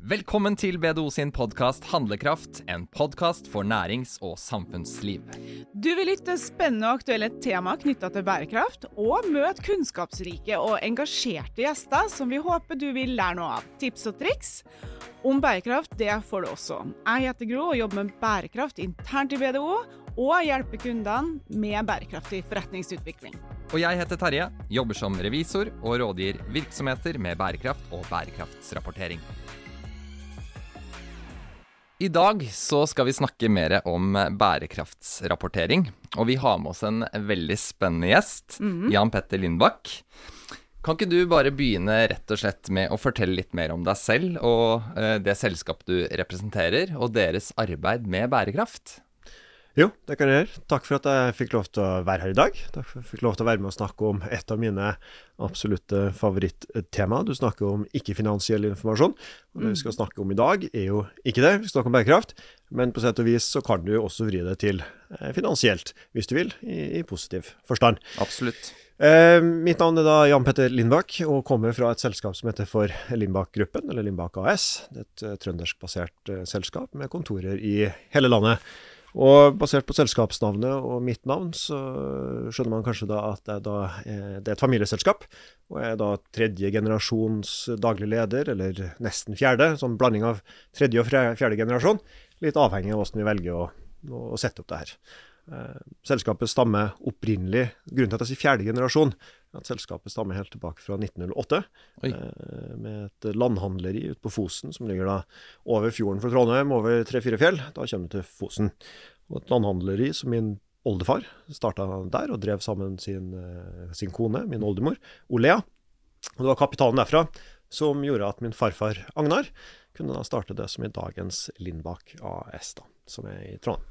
Velkommen til BDO sin podkast Handlekraft, en podkast for nærings- og samfunnsliv. Du vil lytte spennende og aktuelle tema knytta til bærekraft, og møte kunnskapsrike og engasjerte gjester som vi håper du vil lære noe av. Tips og triks om bærekraft det får du også. Jeg heter Gro og jobber med bærekraft internt i BDO, og hjelper kundene med bærekraftig forretningsutvikling. Og jeg heter Terje, jobber som revisor og rådgir virksomheter med bærekraft og bærekraftsrapportering. I dag så skal vi snakke mer om bærekraftsrapportering. Og vi har med oss en veldig spennende gjest, mm. Jan Petter Lindbakk. Kan ikke du bare begynne rett og slett med å fortelle litt mer om deg selv og eh, det selskapet du representerer, og deres arbeid med bærekraft? Jo, det kan jeg gjøre. Takk for at jeg fikk lov til å være her i dag. Takk for at jeg fikk lov til å være med og snakke om et av mine absolutte favorittemaer. Du snakker om ikke-finansiell informasjon. Og det vi skal snakke om i dag, er jo ikke det. Vi skal snakke om bærekraft. Men på sett og vis så kan du også vri det til eh, finansielt, hvis du vil, i, i positiv forstand. Absolutt. Eh, mitt navn er da Jan Petter Lindbakk, og kommer fra et selskap som heter for Lindbakk Gruppen, eller Lindbakk AS. Det er et trøndersk trønderskbasert eh, selskap med kontorer i hele landet. Og basert på selskapsnavnet og mitt navn, så skjønner man kanskje da at da, det er et familieselskap. Og jeg er da tredje generasjons daglig leder, eller nesten fjerde. Sånn blanding av tredje og fjerde generasjon. Litt avhengig av hvordan vi velger å, å sette opp det her. Eh, selskapet stammer opprinnelig Grunnen til at jeg sier fjerde generasjon, at selskapet stammer helt tilbake fra 1908. Oi. med et landhandleri ute på Fosen, som ligger da over fjorden for Trondheim, over tre-fire fjell. Da kommer du til Fosen. Og et landhandleri som min oldefar starta der, og drev sammen sin, eh, sin kone, min oldemor, Olea. Og det var kapitalen derfra som gjorde at min farfar Agnar kunne da starte det som i dagens Lindbakk AS, da, som er i Trondheim.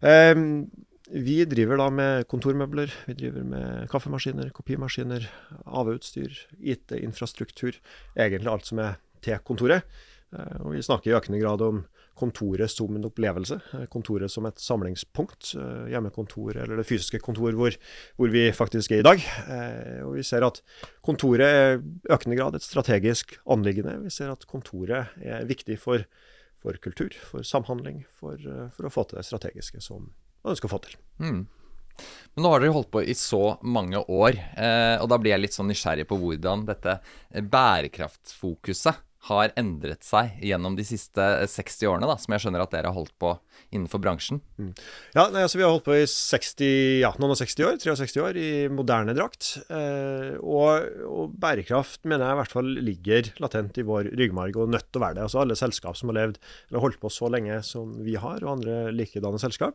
Um, vi driver da med kontormøbler, vi driver med kaffemaskiner, kopimaskiner, AV-utstyr, IT-infrastruktur. Egentlig alt som er til kontoret. Eh, og vi snakker i økende grad om kontoret som en opplevelse. Eh, kontoret som et samlingspunkt. Eh, hjemmekontor, eller det fysiske kontor hvor, hvor vi faktisk er i dag. Og vi ser at kontoret er i økende grad et strategisk anliggende. Vi ser at kontoret er viktig for, for kultur, for samhandling, for, for å få til det strategiske som man ønsker å få til. Mm. Men nå har dere holdt på i så mange år, eh, og da blir jeg litt sånn nysgjerrig på hvordan dette bærekraftfokuset har endret seg gjennom de siste 60 årene, da, som jeg skjønner at dere har holdt på innenfor bransjen? Mm. Ja, nei, altså Vi har holdt på i 60, ja, noen og 60 år, 63 år, i moderne drakt. Eh, og, og, bærekraft mener jeg i hvert fall ligger latent i vår ryggmarg, og nødt til å være det. Altså Alle selskap som har levd eller holdt på så lenge som vi har, og andre likedanne selskap,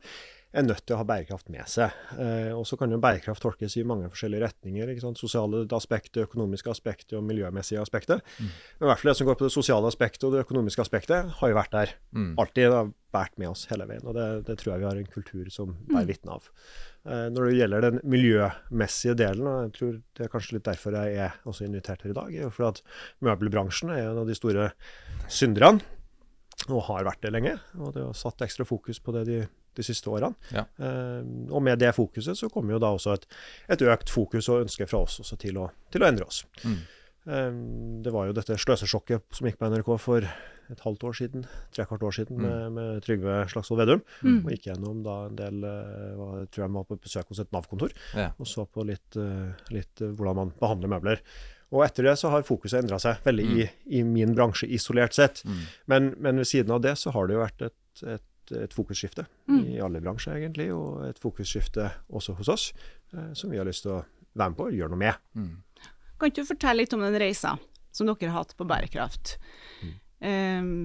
er nødt til å ha bærekraft med seg. Eh, og så kan jo bærekraft tolkes i mange forskjellige retninger. Sosiale aspekter, økonomiske aspekter og miljømessige aspekter. Mm. Men i hvert fall det som går på det sosiale aspektet og det økonomiske aspektet, har jo vært der. Mm. Alltid. Det har vært med oss hele veien. Og det, det tror jeg vi har en kultur som bærer mm. vitne av. Eh, når det gjelder den miljømessige delen, og jeg tror det er kanskje litt derfor jeg er også invitert her i dag, er fordi at møbelbransjen er en av de store synderne. Og har vært det lenge. Og det har satt ekstra fokus på det de de siste årene. Ja. Uh, og med det fokuset så kommer jo da også et, et økt fokus og ønske fra oss også til å, til å endre oss. Mm. Um, det var jo dette sløsesjokket som gikk på NRK for et halvt år siden, trekvart år siden, mm. med, med, Trygve Slagsvold Vedum. Mm. Og gikk gjennom da en del uh, Jeg tror jeg var på besøk hos et Nav-kontor ja. og så på litt, uh, litt uh, hvordan man behandler møbler. Og etter det så har fokuset endra seg veldig mm. i, i, min bransje isolert sett. Mm. Men, men, ved siden av det så har det jo vært et, et et fokusskifte mm. i alle bransjer, egentlig. Og et fokusskifte også hos oss, eh, som vi har lyst til å være med på og gjøre noe med. Mm. Kan ikke du fortelle litt om den reisa som dere har hatt på bærekraft? Mm. Um,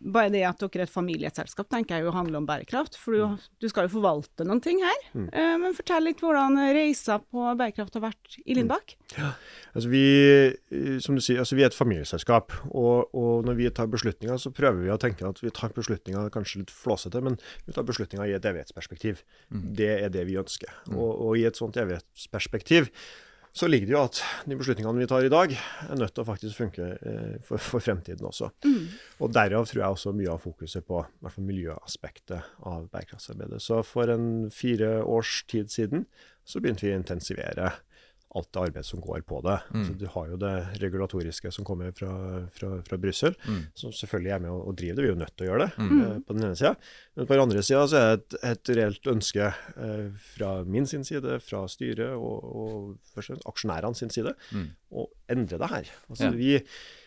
bare det at dere er et familieselskap, tenker jeg jo handler om bærekraft. For du, du skal jo forvalte noen ting her. Mm. Uh, men fortell litt hvordan reisa på bærekraft har vært i Lindbakk. Mm. Ja, altså vi, eh, som du sier, altså vi er et familieselskap. Og, og, når vi tar beslutninger, så prøver vi å tenke at vi tar beslutninger kanskje litt flåsete, men vi tar beslutninger i et evighetsperspektiv. Mm. Det er det vi ønsker. Mm. Og, og i et sånt evighetsperspektiv så ligger det jo at de beslutningene vi tar i dag, er nødt til å faktisk funke eh, for, for, fremtiden også. Mm. Og Derav tror jeg også mye av fokuset på fall miljøaspektet av bærekraftsarbeidet. Så for en fire års tid siden så begynte vi å intensivere alt det arbeidet som går på det. Mm. Så du har jo det regulatoriske som kommer fra, fra, fra Brussel, Mm. som selvfølgelig er med å, å drive det. Vi er jo nødt til å gjøre det, Mm. eh, på den ene sida. Men på den andre sida så er det et, et reelt ønske eh, fra min sin side, fra styret og, og først og fremst aksjonærene sin side, Mm. å endre det her. Altså, Ja. vi,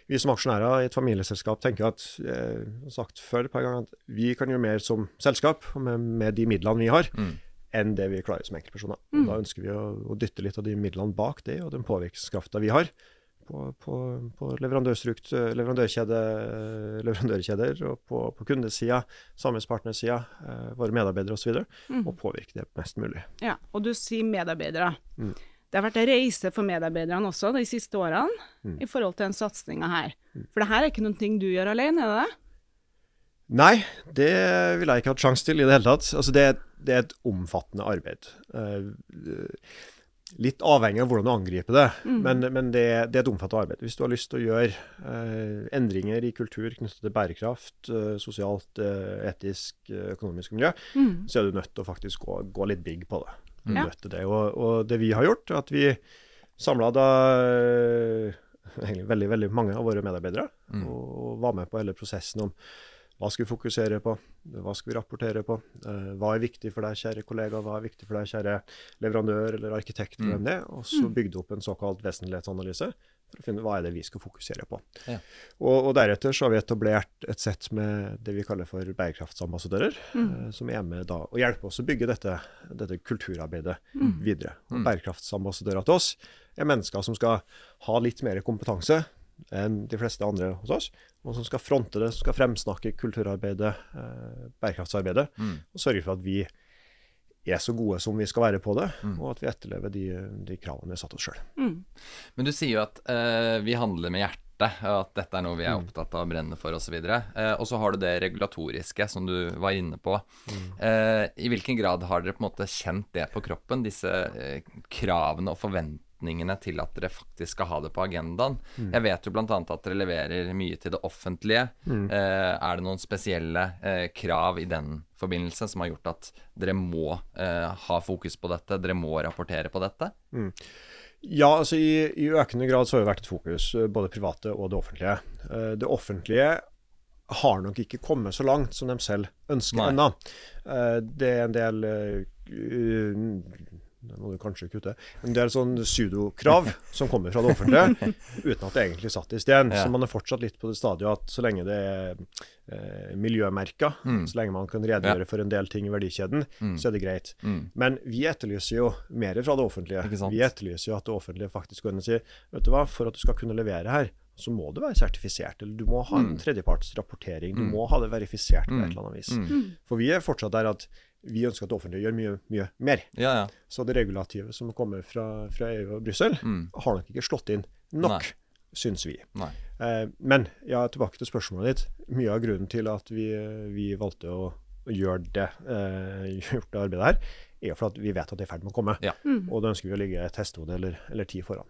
vi som aksjonærer i et familieselskap tenker at eh, jeg har sagt før et par ganger, at vi kan gjøre mer som selskap med, med de midlene vi har, Mm. Enn det vi klarer som enkeltpersoner. Mm. Da ønsker vi å, å dytte litt av de midlene bak det, og den påvirkningskrafta vi har på, på, på leverandørstrukt, leverandørkjede, leverandørkjeder og på, på kundesida, samarbeidspartnersida, eh, våre medarbeidere osv., Mm. og påvirke det mest mulig. Ja, og du sier medarbeidere. Mm. Det har vært en reise for medarbeiderne også de siste årene Mm. i forhold til den satsinga her. For det her er ikke noen ting du gjør alene, er det det? Nei, det ville jeg ikke hatt sjanse til i det hele tatt. Altså det, det er et omfattende arbeid. Eh, litt avhengig av hvordan du angriper det, men, men det, det er et omfattende arbeid. Hvis du har lyst til å gjøre eh, endringer i kultur knyttet til bærekraft, eh, sosialt, etisk, økonomisk miljø, Mm. så er du nødt til å faktisk gå, gå litt big på det. Til det. Og, og det vi har gjort, er at vi samla da egentlig veldig, veldig mange av våre medarbeidere, Mm. og var med på hele prosessen om hva skal vi fokusere på, hva skal vi rapportere på, eh, hva er viktig for deg, kjære kollega, hva er viktig for deg, kjære leverandør eller arkitekt, Mm. hvem det og så bygde opp en såkalt vesentlighetsanalyse for å finne hva er det vi skal fokusere på. Ja. Og, og deretter så har vi etablert et sett med det vi kaller for bærekraftsambassadører, Mm. eh, som er med da og hjelper oss å bygge dette, dette kulturarbeidet Mm. videre. Og Mm. Bærekraftsambassadører til oss er mennesker som skal ha litt mer kompetanse enn de fleste andre hos oss, og som skal fronte det, som skal fremsnakke kulturarbeidet, eh, bærekraftsarbeidet, Mm. og sørge for at vi er så gode som vi skal være på det, Mm. og at vi etterlever de, de kravene vi har satt oss sjøl. Mm. Men du sier jo at eh, vi handler med hjertet, og at dette er noe vi er Mm. opptatt av å brenne for osv. Uh, og så har du det regulatoriske, som du var inne på. Mm. Eh, I hvilken grad har dere på en måte kjent det på kroppen, disse eh, kravene og forventningene til at dere faktisk skal ha det på agendaen? Mm. Jeg vet jo bl.a. at dere leverer mye til det offentlige. Mm. Eh, er det noen spesielle eh, krav i den forbindelse som har gjort at dere må eh, ha fokus på dette, dere må rapportere på dette? Ja, altså i, i økende grad så har det vært et fokus, eh, både private og det offentlige. Eh, Det offentlige har nok ikke kommet så langt som de selv ønsker ennå. Eh, Det er en del Det må du kanskje kutte. Men det En et sånn pseudokrav som kommer fra det offentlige, uten at det egentlig satt i sten. Ja. Så man er fortsatt litt på det stadiet at så lenge det er eh, miljømerka, Mm. så lenge man kan redegjøre for en del ting i verdikjeden, Mm. så er det greit. Mm. Men vi etterlyser jo mer fra det offentlige. Vi etterlyser jo at det offentlige faktisk går inn og sier vet du hva, for at du skal kunne levere her, så må du være sertifisert, eller du må ha en Mm. tredjepartsrapportering. Du Mm. må ha det verifisert på Mm. et eller annet vis. Mm. For vi er fortsatt der at vi ønsker at det offentlige gjør mye, mye mer. Ja, ja. Så det regulativet som kommer fra, fra EU og Brussel, Mm. har nok ikke slått inn nok, Nei. syns vi. Eh, men ja, tilbake til spørsmålet ditt. Mye av grunnen til at vi, vi valgte å, å gjøre det, eh, gjort det arbeidet her, er jo for at vi vet at det er i ferd med å komme. Ja. Mm. Og da ønsker vi å ligge et hestehode eller, eller ti foran.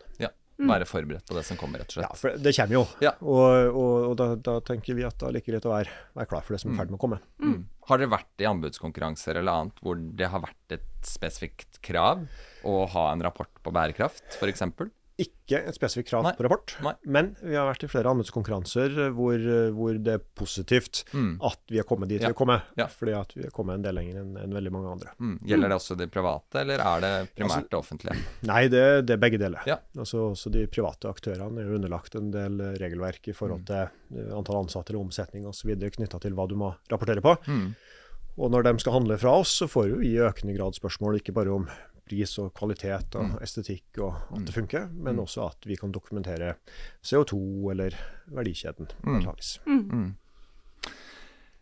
Være forberedt på det som kommer, rett og slett. Ja, for det kommer jo. Ja. Og, og, og da, da tenker vi at det er like greit å være, være klar for det som er i ferd med å komme. Mm. Har dere vært i anbudskonkurranser eller annet hvor det har vært et spesifikt krav å ha en rapport på bærekraft, f.eks.? Ikke et spesifikt krav Nei. på rapport, Nei. men vi har vært i flere anbudskonkurranser hvor, hvor det er positivt Mm. at vi har kommet dit Ja. vi har kommet. Ja. Fordi at vi har kommet en del lenger enn enn veldig mange andre. Mm. Gjelder det også de private, eller er det primært Altså- det offentlige? Nei, det, det er begge deler. Ja. Altså, også de private aktørene er underlagt en del regelverk i Mm. forhold til mm. antall ansatte eller omsetning osv. knytta til hva du må rapportere på. Mm. Og når de skal handle fra oss, så får vi i økende grad spørsmål ikke bare om pris og kvalitet og Mm. estetikk og at det funker, men Mm. også at vi kan dokumentere CO2 eller verdikjeden. Mm. Mm.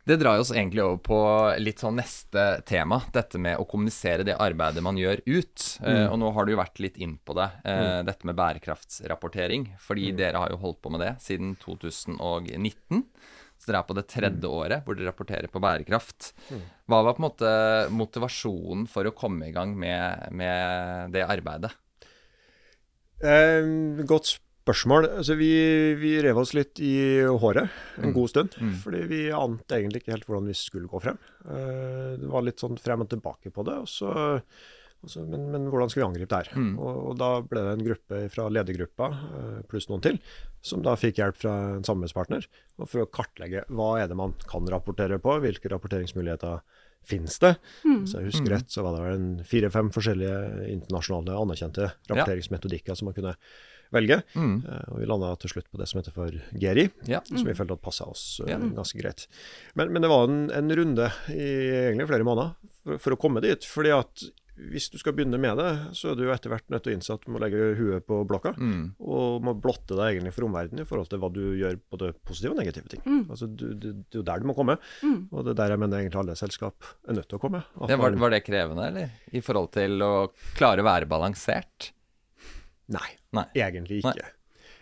Det drar oss egentlig over på litt sånn neste tema, dette med å kommunisere det arbeidet man gjør ut. Eh, og nå har du jo vært litt inn på det, eh, dette med bærekraftsrapportering. Fordi dere har jo holdt på med det siden 2019. Så dere er på det tredje året hvor dere rapporterer på bærekraft. Hva var på en måte motivasjonen for å komme i gang med, med det arbeidet? Eh, godt spørsmål. Altså, vi, vi rev oss litt i håret en Mm. god stund. Mm. Fordi vi ante egentlig ikke helt hvordan vi skulle gå frem. Eh, det var litt sånn frem og tilbake på det. Og så Altså, men, men, hvordan skal vi angripe det her? Mm. Og, og, da ble det en gruppe fra ledergruppa, uh, pluss noen til, som da fikk hjelp fra en samarbeidspartner for å kartlegge hva er det man kan rapportere på, hvilke rapporteringsmuligheter finnes det. Mm. Så jeg husker mm. rett, så var det vel fire-fem forskjellige internasjonale anerkjente rapporteringsmetodikker ja. som man kunne velge. Mm. Uh, og vi landa til slutt på det som heter for GERI, ja. som vi følte at passa oss uh, ja. ganske greit. Men, men, det var en, en runde i egentlig flere måneder for, for, å komme dit. fordi at hvis du skal begynne med det, så er du etter hvert nødt til å innse at du må legge huet på blokka. Mm. Og må blotte deg egentlig for omverdenen i forhold til hva du gjør både positive og negative ting. Mm. Altså, du, du, Det er jo der du må komme, mm. og det er der jeg mener egentlig alle selskap er nødt til å komme. Ja, var, var, det krevende, eller? I forhold til å klare å være balansert? Nei, Nei. egentlig ikke. Nei.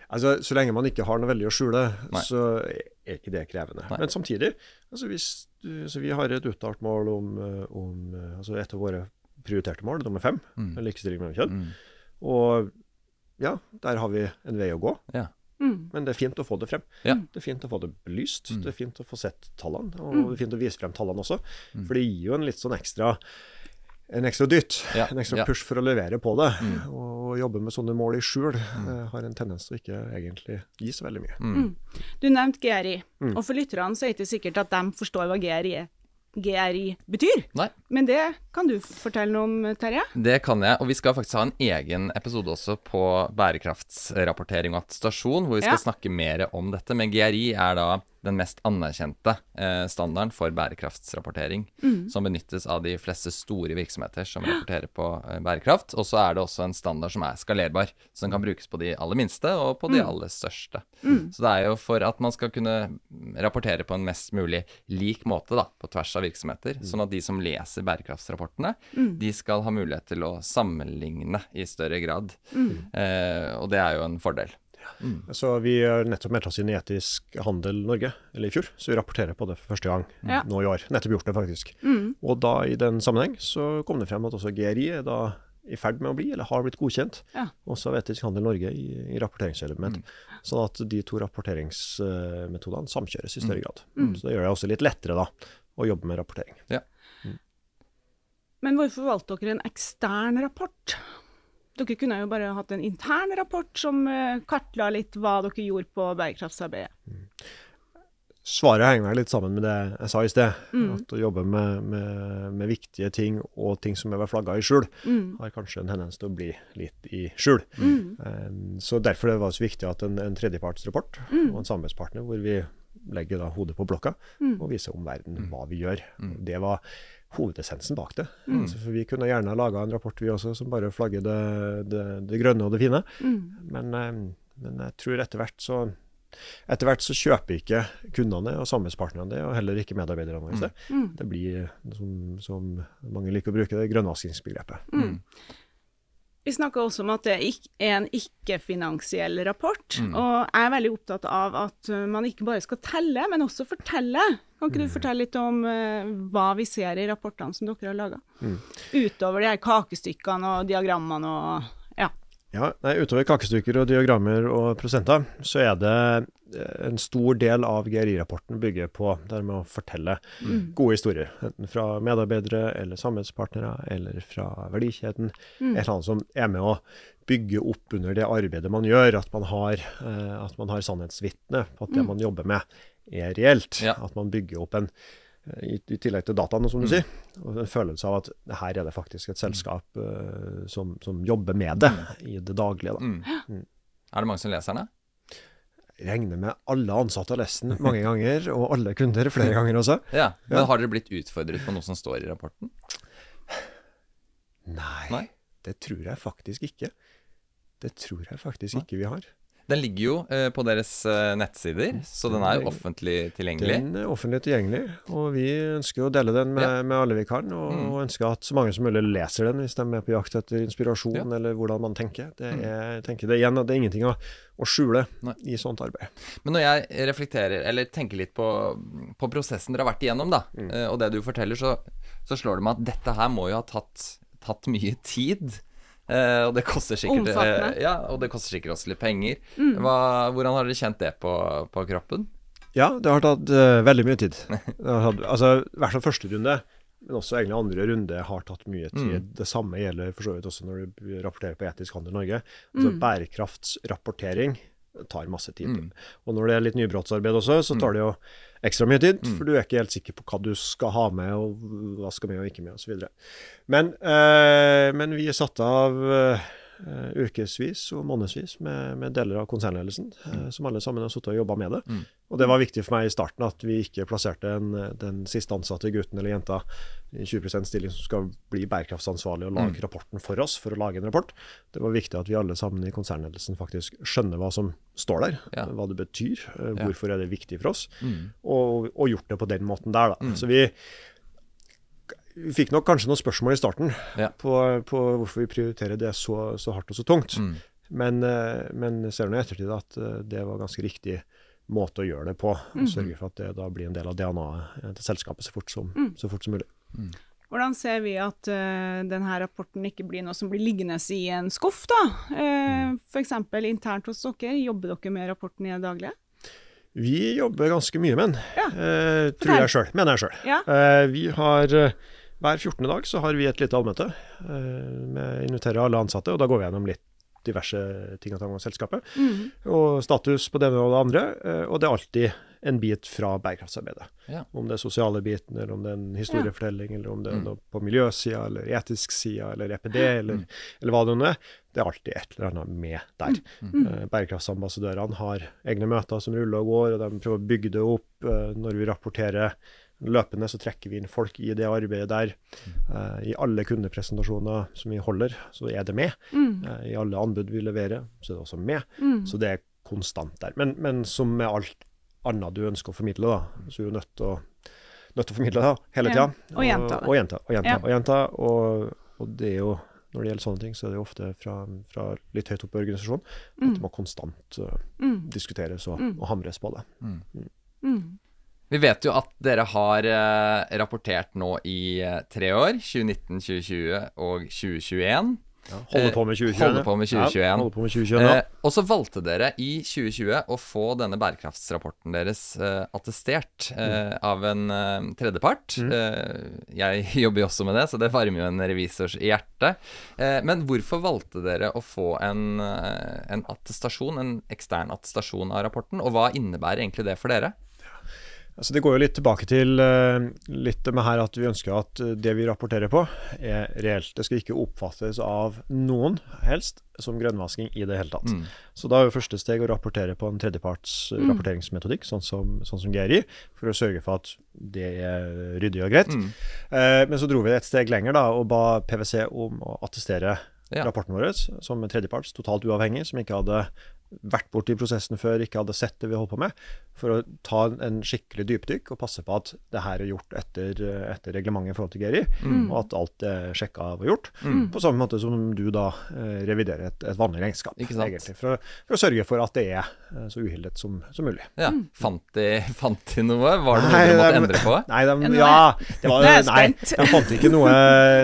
Altså, Så lenge man ikke har noe veldig å skjule, Nei. så er ikke det krevende. Nei. Men samtidig, altså hvis du, så vi har et uttalt mål om, eh, om, eh, altså et av våre prioriterte mål, nummer fem, mm. likestilling mellom kjønn. Mm. Og ja, der har vi en vei å gå. Ja. Mm. Men det er fint å få det frem. Ja. Det er fint å få det belyst. Mm. Det er fint å få sett tallene, og mm. det er fint å vise frem tallene også. Mm. For det gir jo en litt sånn ekstra en ekstra dytt, ja, en ekstra ja. push for å levere på det. Mm. Og jobbe med sånne mål i skjul mm. uh, har en tendens til å ikke egentlig gi så veldig mye. Mm. mm. Du nevnte GRI, mm. og for lytterne så er det ikke sikkert at de forstår hva GRI er. GRI betyr. Nei. Men det kan du fortelle noe om, Terje? Det kan jeg, og vi skal faktisk ha en egen episode også på bærekraftsrapportering og attestasjon, hvor vi skal ja. snakke mer om dette. Men GRI er da den mest anerkjente eh, standarden for bærekraftsrapportering, mm. som benyttes av de fleste store virksomheter som rapporterer på eh, bærekraft. Og så er det også en standard som er skalerbar, så den kan brukes på de aller minste og på de mm. aller største. Mm. Så det er jo for at man skal kunne rapportere på en mest mulig lik måte da, på tvers av virksomheter, mm. sånn at de som leser bærekraftsrapportene, mm. de skal ha mulighet til å sammenligne i større grad. Eh, og det er jo en fordel. Mm. Så vi har nettopp meldt oss inn i Etisk handel Norge, eller i fjor, så vi rapporterer på det for første gang mm. nå i år. Nettopp gjort det, faktisk. Mm. Og da i den sammenheng så kom det frem at også GRI er da i ferd med å bli, eller har blitt godkjent, ja. også av Etisk handel Norge i, i rapporteringselement. Mm. Sånn at de to rapporteringsmetodene samkjøres i større mm. grad. Mm. Så det gjør det også litt lettere da, å jobbe med rapportering. Ja. Mm. Men hvorfor valgte dere en ekstern rapport? Dere kunne jo bare hatt en intern rapport som uh, kartla litt hva dere gjorde på bærekraftsarbeidet. Mm. Svaret henger litt sammen med det jeg sa i sted. Mm. At å jobbe med, med, med, viktige ting og ting som er flagga i skjul, mm. har kanskje en tendens til å bli litt i skjul. Mm. Um, så derfor det var det så viktig at en, en tredjepartsrapport mm. og en samarbeidspartner hvor vi legger da hodet på blokka mm. og viser omverdenen hva vi gjør. Det var hovedessensen bak det. Mm. Altså, for Vi kunne gjerne laga en rapport vi også, som bare flagger det, det, det grønne og det fine. Mm. Men, eh, men, jeg tror etter hvert så etter hvert så kjøper ikke kundene og samarbeidspartnerne det, og heller ikke medarbeiderne våre. Mm. mm. Det blir, som, som, mange liker å bruke det, grønnvaskingsbegrepet. Mm. Vi snakker også om at det er en ikke-finansiell rapport. Mm. Og jeg er veldig opptatt av at man ikke bare skal telle, men også fortelle. Kan ikke du mm. fortelle litt om uh, hva vi ser i rapportene som dere har laga? Mm. Utover de her kakestykkene og diagrammene og ja. Nei, Utover kakestykker og diagrammer og prosenter, så er det en stor del av GRI-rapporten bygger på det med å fortelle mm. gode historier. Enten fra medarbeidere eller samarbeidspartnere eller fra verdikjeden. Mm. Et eller annet som er med å bygge opp under det arbeidet man gjør. At man har, eh, har sannhetsvitne på at det mm. man jobber med, er reelt. Ja. At man bygger opp en i, i tillegg til dataene, som du mm. sier. Og en følelse av at her er det faktisk et selskap uh, som, som, jobber med det mm. i det daglige. Mm. Er det mange som leser den? regner med alle ansatte har lest den mange ganger, og alle kunder flere ganger også. Ja, Men har dere blitt utfordret på noe som står i rapporten? Nei, Nei? det tror jeg faktisk ikke. Det tror jeg faktisk ikke vi har. Den ligger jo eh, på deres eh, nettsider, så den er jo offentlig tilgjengelig. Den er offentlig tilgjengelig, og vi ønsker å dele den med, ja. med alle vi kan. Og, mm. og, ønsker at så mange som mulig leser den hvis de er på jakt etter inspirasjon, ja. eller hvordan man tenker. Det mm. er, tenker det, igjen, det er ingenting å, å skjule Nei. i sånt arbeid. Men når jeg reflekterer, eller tenker litt på, på prosessen dere har vært igjennom, da, mm. Eh, og det du forteller, så, så slår det meg at dette her må jo ha tatt, tatt mye tid. Uh, og det koster sikkert uh, Ja, og det koster sikkert også litt penger. Mm. Hva, hvordan har dere kjent det på, på kroppen? Ja, det har tatt uh, veldig mye tid. Tatt, altså, I hvert fall første runde men også egentlig andre runde har tatt mye tid. Mm. Det samme gjelder for så vidt også når du rapporterer på etisk handel Norge. Altså Mm. Bærekraftsrapportering tar masse tid. Mm. Og når det er litt nybrottsarbeid også, så tar det jo ekstra mye tid, for du er ikke helt sikker på hva du skal ha med, og hva skal med og ikke med, osv. Men, eh, men vi satte av eh, ukevis og månedsvis med, med deler av konsernledelsen, mm. som alle sammen har sittet og jobba med det. Mm. Og det var viktig for meg i starten at vi ikke plasserte en, den siste ansatte gutten eller jenta i 20% stilling som skal bli bærekraftsansvarlig og lage Mm. rapporten for oss, for å lage en rapport. Det var viktig at vi alle sammen i konsernledelsen faktisk skjønner hva som står der, Ja. hva det betyr, eh, hvorfor er det viktig for oss, Mm. og, og gjort det på den måten der. Da. Mm. Så vi, vi fikk nok kanskje noen spørsmål i starten Ja. på, på hvorfor vi prioriterer det så, så hardt og så tungt. Mm. Men, eh, men ser nå i ettertid at eh, det var ganske riktig måte å gjøre det på. Mm. Og sørge for at det da blir en del av DNA-et til selskapet så fort som, Mm. så fort som mulig. Hvordan ser vi at uh, denne rapporten ikke blir noe som blir liggende i en skuff, da? Uh, F.eks. internt hos dere, jobber dere med rapporten i det daglige? Vi jobber ganske mye med den, Ja. uh, tror jeg sjøl. Mener jeg sjøl. Ja. Uh, vi har eh, hver 14. dag så har vi et lite allmøte. Vi med inviterer alle ansatte, og da går vi gjennom litt diverse ting og tang om selskapet. Mm. Og status på det ene og det andre. eh, og det er alltid en bit fra bærekraftsarbeidet. Ja. Om det er sosiale biten, eller om det er en historiefortelling, eller om det er Mm. noe på miljøsida, eller etisk sida, eller EPD, eller, eller hva det nå er. Det er alltid et eller annet med der. Mm. bærekraftsambassadørene har egne møter som ruller og går, og de prøver å bygge det opp. Eh, når vi rapporterer løpende, så trekker vi inn folk i det arbeidet der. Uh, I alle kundepresentasjoner som vi holder, så er det med. Mm. Uh, I alle anbud vi leverer, så er det også med. Mm. Så det er konstant der. Men, men som med alt annet du ønsker å formidle, da, så er du nødt til å, nødt til å formidle det hele Ja, tida. og gjenta det. Og gjenta og gjenta. Ja. Og, gjenta, og, og det er jo når det gjelder sånne ting, så er det jo ofte fra, fra litt høyt oppe i organisasjonen at det må konstant uh, Mm. diskuteres og, Mm. og hamres på det. Mm. Vi vet jo at dere har eh, rapportert nå i eh, tre år. 2019, 2020 og 2021. Holder på med 2021. holder på med 2021. Ja, på med 2021 ja. Eh, og så valgte dere i 2020 å få denne bærekraftsrapporten deres eh, attestert eh, av en eh, tredjepart. Mm. Eh, jeg jobber jo også med det, så det varmer jo en revisors hjerte. Eh, men hvorfor valgte dere å få en, eh, en attestasjon, en ekstern attestasjon av rapporten, og hva innebærer egentlig det for dere? Altså det går jo litt tilbake til eh, litt med her at vi ønsker at eh, det vi rapporterer på, er reelt. Det skal ikke oppfattes av noen, helst, som grønnvasking i det hele tatt. Mm. Så da er jo første steg å rapportere på en tredjeparts mm. rapporteringsmetodikk, sånn som, sånn som GRI, for å sørge for at det er ryddig og greit. Mm. Eh, men så dro vi et steg lenger da, og ba PwC om å attestere Ja. rapporten vår som en tredjeparts, totalt uavhengig, som ikke hadde vært borti prosessen før, ikke hadde sett det vi holdt på med, for å ta en, skikkelig dypdykk og passe på at det her er gjort etter, etter reglementet i forhold til Geri, Mm. og at alt er sjekka og gjort. På samme måte som du da eh, reviderer et, et vanlig regnskap, egentlig, for, å- for å sørge for at det er eh, så uhildet som, som mulig. Ja, fant de, fant de noe? Var det noe Nei, de måtte de- endre på? Nei, de, Ja, det var, nei, de fant ikke noe,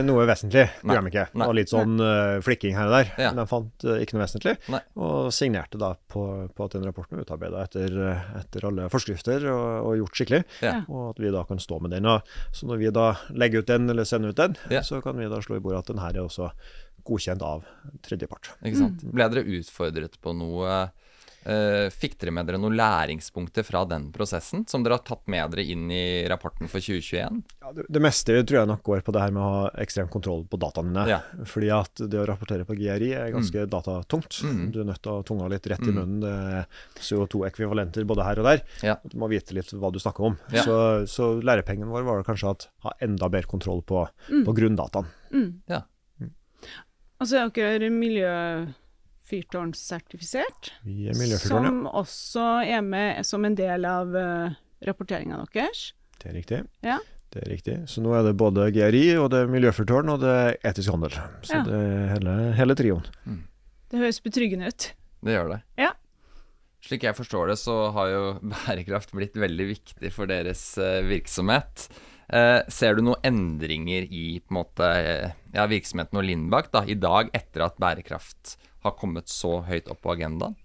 noe vesentlig. Det gjør de ikke. Det var litt sånn uh, flikking her og der. Ja. Men de fant uh, ikke noe vesentlig, Nei. og signerte da på, på at den rapporten er utarbeida etter, etter alle forskrifter og, og gjort skikkelig, Ja. og at vi da kan stå med den. Og, så når vi da legger ut den, eller sender ut den, Ja. så kan vi da slå i bordet at den her er også godkjent av tredjepart. Ikke sant? Ble dere utfordret på noe Fikk dere med dere noen læringspunkter fra den prosessen som dere har tatt med dere inn i rapporten for 2021? Ja, det, det meste tror jeg nok går på det her med å ha ekstrem kontroll på dataene dine. Ja. Fordi at det å rapportere på GRI er ganske datatungt. Mm. Du er nødt til å ha tunga litt rett i Mm. munnen. Det er CO2-ekvivalenter både her og der. Ja. Du må vite litt hva du snakker om. Ja. Så, så lærepengen vår var kanskje at ha enda bedre kontroll på, på grunndataen. Mm. Ja. Altså, akkurat er Vi er miljøfyrtårn, ja. som også er med som en del av uh, rapporteringa deres. Det er riktig. Ja. Det er riktig. Så nå er det både GRI, og det er miljøfyrtårn, og det er etisk handel. Så Ja. det er hele, hele trioen. Det høres betryggende ut. Det gjør det. Ja. Slik jeg forstår det, så har jo bærekraft blitt veldig viktig for deres eh, virksomhet. Eh, ser du noen endringer i på en måte, eh, ja, virksomheten og Lindbakk da, i dag, etter at bærekraft har kommet så høyt opp på agendaen?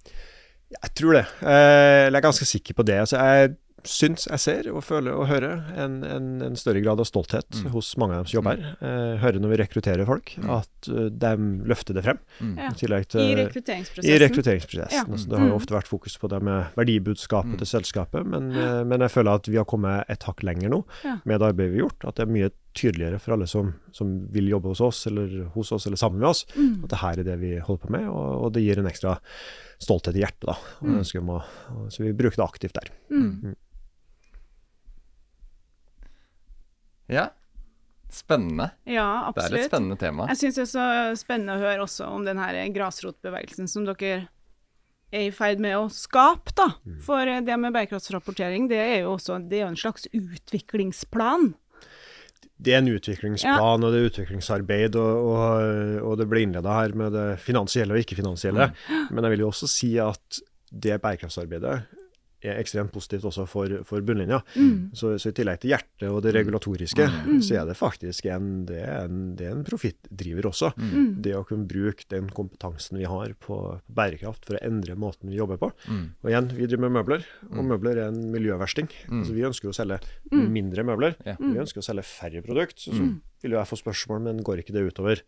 Jeg tror det. Eh, jeg er ganske sikker på det. Altså, jeg, syns jeg ser og føler og hører en, en, en større grad av stolthet Mm. hos mange av dem som jobber her. Eh, hører når vi rekrutterer folk, Mm. at eh, de løfter det frem. Mm. I til, I rekrutteringsprosessen. i rekrutteringsprosessen. Ja. Altså, det har jo Mm. ofte vært fokus på det med verdibudskapet Mm. til selskapet, men, men jeg føler at vi har kommet et hakk lenger nå Ja. med det arbeidet vi har gjort. At det er mye tydeligere for alle som, som vil jobbe hos oss, eller hos oss, eller sammen med oss, Mm. at det her er det vi holder på med, og, og det gir en ekstra stolthet i hjertet. da. Og Mm. om å, så vi bruker det aktivt der. Mm. Ja. Spennende. Ja, absolutt. Det er et spennende tema. Jeg syns det er så spennende å høre også om den her grasrotbevegelsen som dere er i ferd med å skape, da. Mm. For eh, det med bærekraftsrapportering, det er jo også det er en slags utviklingsplan. Det er en utviklingsplan og det er utviklingsarbeid, og, og, og det ble innleda her med det finansielle og ikke-finansielle. Men jeg vil jo også si at det bærekraftsarbeidet er ekstremt positivt også for, for bunnlinja. Mm. Så, så i tillegg til hjertet og det regulatoriske, så er det faktisk en, det er en, det er en profittdriver også. Mm. Det å kunne bruke den kompetansen vi har på bærekraft for å endre måten vi jobber på. Mm. Og igjen, vi driver med møbler, og møbler er en miljøversting. Mm. Altså, vi ønsker å selge Mm. mindre møbler. Ja. Vi ønsker å selge færre produkt. Så, så vil jo jeg få spørsmål, men går ikke det utover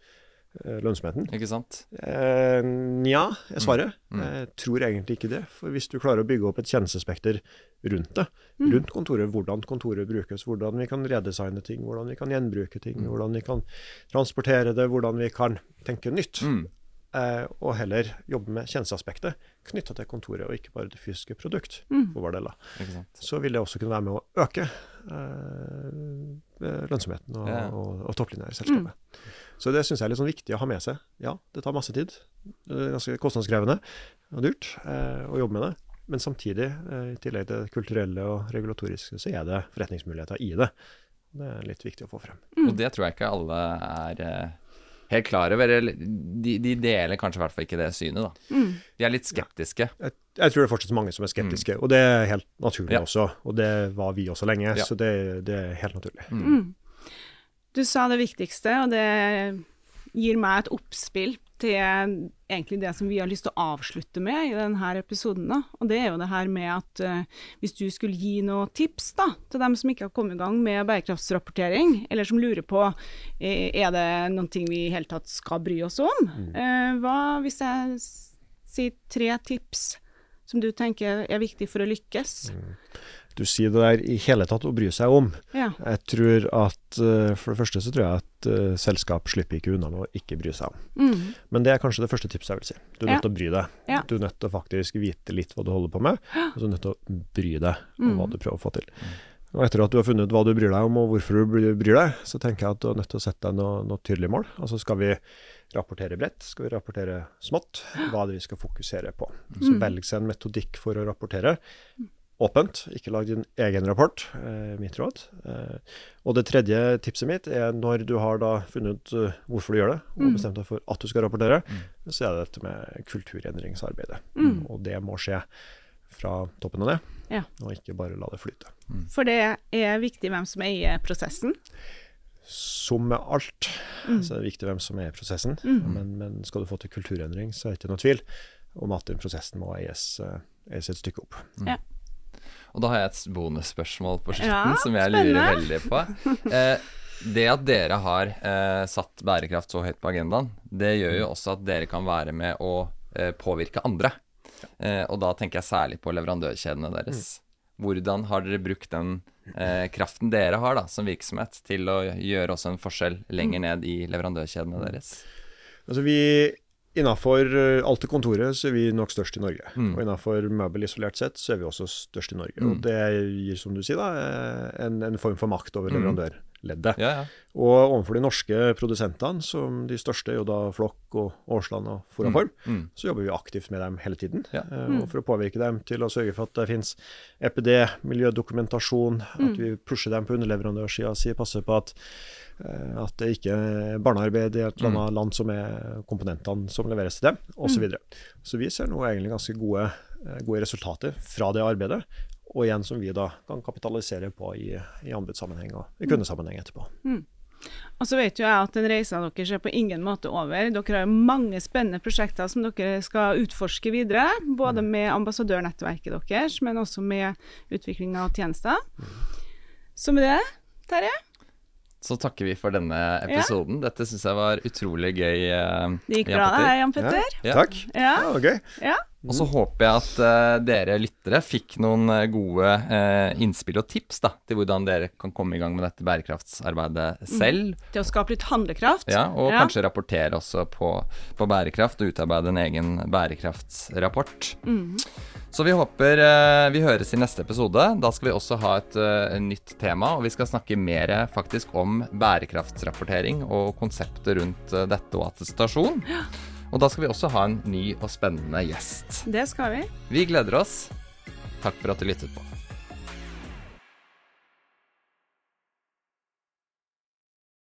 lønnsomheten? Ikke sant? Eh, Nja, er svaret. Mm. Jeg tror egentlig ikke det. For hvis du klarer å bygge opp et tjenestespekter rundt det, rundt kontoret, hvordan kontoret brukes, hvordan vi kan redesigne ting, hvordan vi kan gjenbruke ting, hvordan vi kan transportere det, hvordan vi kan tenke nytt, Mm. eh, og heller jobbe med tjenesteaspektet knytta til kontoret, og ikke bare det fysiske produkt, Mm. for vår del. da. Så vil det også kunne være med å øke eh, lønnsomheten og, Ja. og, og topplinja i selskapet. Så det syns jeg er litt sånn viktig å ha med seg. Ja, det tar masse tid. Det er ganske kostnadskrevende og dyrt eh, å jobbe med det. Men samtidig, eh, i tillegg til det kulturelle og regulatoriske, så er det forretningsmuligheter i det. Det er litt viktig å få frem. Og det tror jeg ikke alle er eh, helt klar over. De, de deler kanskje i hvert fall ikke det synet, da. Mm. De er litt skeptiske. Jeg, jeg tror det er fortsatt mange som er skeptiske, og det er helt naturlig Ja. også. Og det var vi også lenge, Ja. så det, det er helt naturlig. Mm. Du sa det viktigste, og det gir meg et oppspill til egentlig det som vi har lyst til å avslutte med i denne episoden. Da. Og det er jo det her med at uh, hvis du skulle gi noen tips da, til dem som ikke har kommet i gang med bærekraftsrapportering, eller som lurer på eh, er det noen ting vi i hele tatt skal bry oss om, uh, hva hvis jeg sier tre tips som du tenker er viktig for å lykkes? Du sier det der i hele tatt å bry seg om. Ja. Jeg tror at eh, For det første så tror jeg at uh, selskap slipper ikke unna med å ikke bry seg om. Mm. Men det er kanskje det første tipset jeg vil si. Du er nødt til å bry deg. Ja. Du er nødt til å faktisk vite litt hva du holder på med, og så er du nødt til å bry deg om hva Mm. du prøver å få til. Og etter at du har funnet ut hva du bryr deg om, og hvorfor du bryr deg, så tenker jeg at du er nødt til å sette deg noe, noe tydelig mål. Altså skal vi rapportere bredt? Skal vi rapportere smått? Hva er det vi skal fokusere på? Så Mm. velg seg en metodikk for å rapportere. Åpent, ikke lag din egen rapport, eh, mitt råd. Eh, og det tredje tipset mitt er når du har da funnet ut eh, hvorfor du gjør det, og Mm. bestemt deg for at du skal rapportere, så er det dette med kulturendringsarbeidet. Mm. Og det må skje fra toppen av ned, Ja. og ikke bare la det flyte. For det er viktig hvem som eier prosessen. Som med alt, Mm. så er det viktig hvem som er i prosessen. Mm. Men, men skal du få til kulturendring, så er det ikke noe tvil om at den prosessen må eies, eh, eies et stykke opp. Og da har jeg et bonusspørsmål på slutten Ja, som jeg spennende. lurer veldig på. Eh, det at dere har eh, satt bærekraft så høyt på agendaen, det gjør jo også at dere kan være med å eh, påvirke andre. Eh, og da tenker jeg særlig på leverandørkjedene deres. Hvordan har dere brukt den eh, kraften dere har da, som virksomhet, til å gjøre også en forskjell lenger ned i leverandørkjedene deres? Altså vi Innafor alt det kontoret så er vi nok størst i Norge. Mm. Og innafor møbel isolert sett så er vi også størst i Norge. Mm. Og det gir, som du sier, da, eh, en, en form for makt over Mm. Leverandørleddet. Ja, ja. Og overfor de norske produsentene, som de største er jo da Flokk og Årsland og Foraform, Mm. så jobber vi aktivt med dem hele tiden. Ja. Mm. Og for å påvirke dem til å sørge for at det finnes EPD, miljødokumentasjon, at vi pusher dem på underleverandørsida si, passer på at, eh, at det ikke er barnearbeid i et eller annet land som er komponentene som leveres til dem, osv. Så, videre. så vi ser nå egentlig ganske gode, eh, gode resultater fra det arbeidet. Og igjen som vi da kan kapitalisere på i, i anbudssammenheng og i kundesammenheng etterpå. Og så vet jo jeg at den reisa deres er på ingen måte over. Dere har jo mange spennende prosjekter som dere skal utforske videre. Både med ambassadørnettverket deres, men også med utvikling av tjenester. Så med det, Terje, Så takker vi for denne episoden. Dette syns jeg var utrolig gøy. eh, det gikk bra det her, Jan Petter? Ja. Takk. Ja. Ja, det var gøy. Ja. Og så håper jeg at uh, dere lyttere fikk noen eh, gode uh, innspill og tips da, til hvordan dere kan komme i gang med dette bærekraftsarbeidet selv. Til å skape litt handlekraft. Ja, og Ja. kanskje rapportere også på, på bærekraft og utarbeide en egen bærekraftsrapport. Så vi håper uh, vi høres i neste episode. Da skal vi også ha et nytt tema, og vi skal snakke mer faktisk om bærekraftsrapportering og konseptet rundt dette og attestasjon. Og da skal vi også ha en ny og spennende gjest. Det skal vi. Vi gleder oss. Takk for at du lyttet på.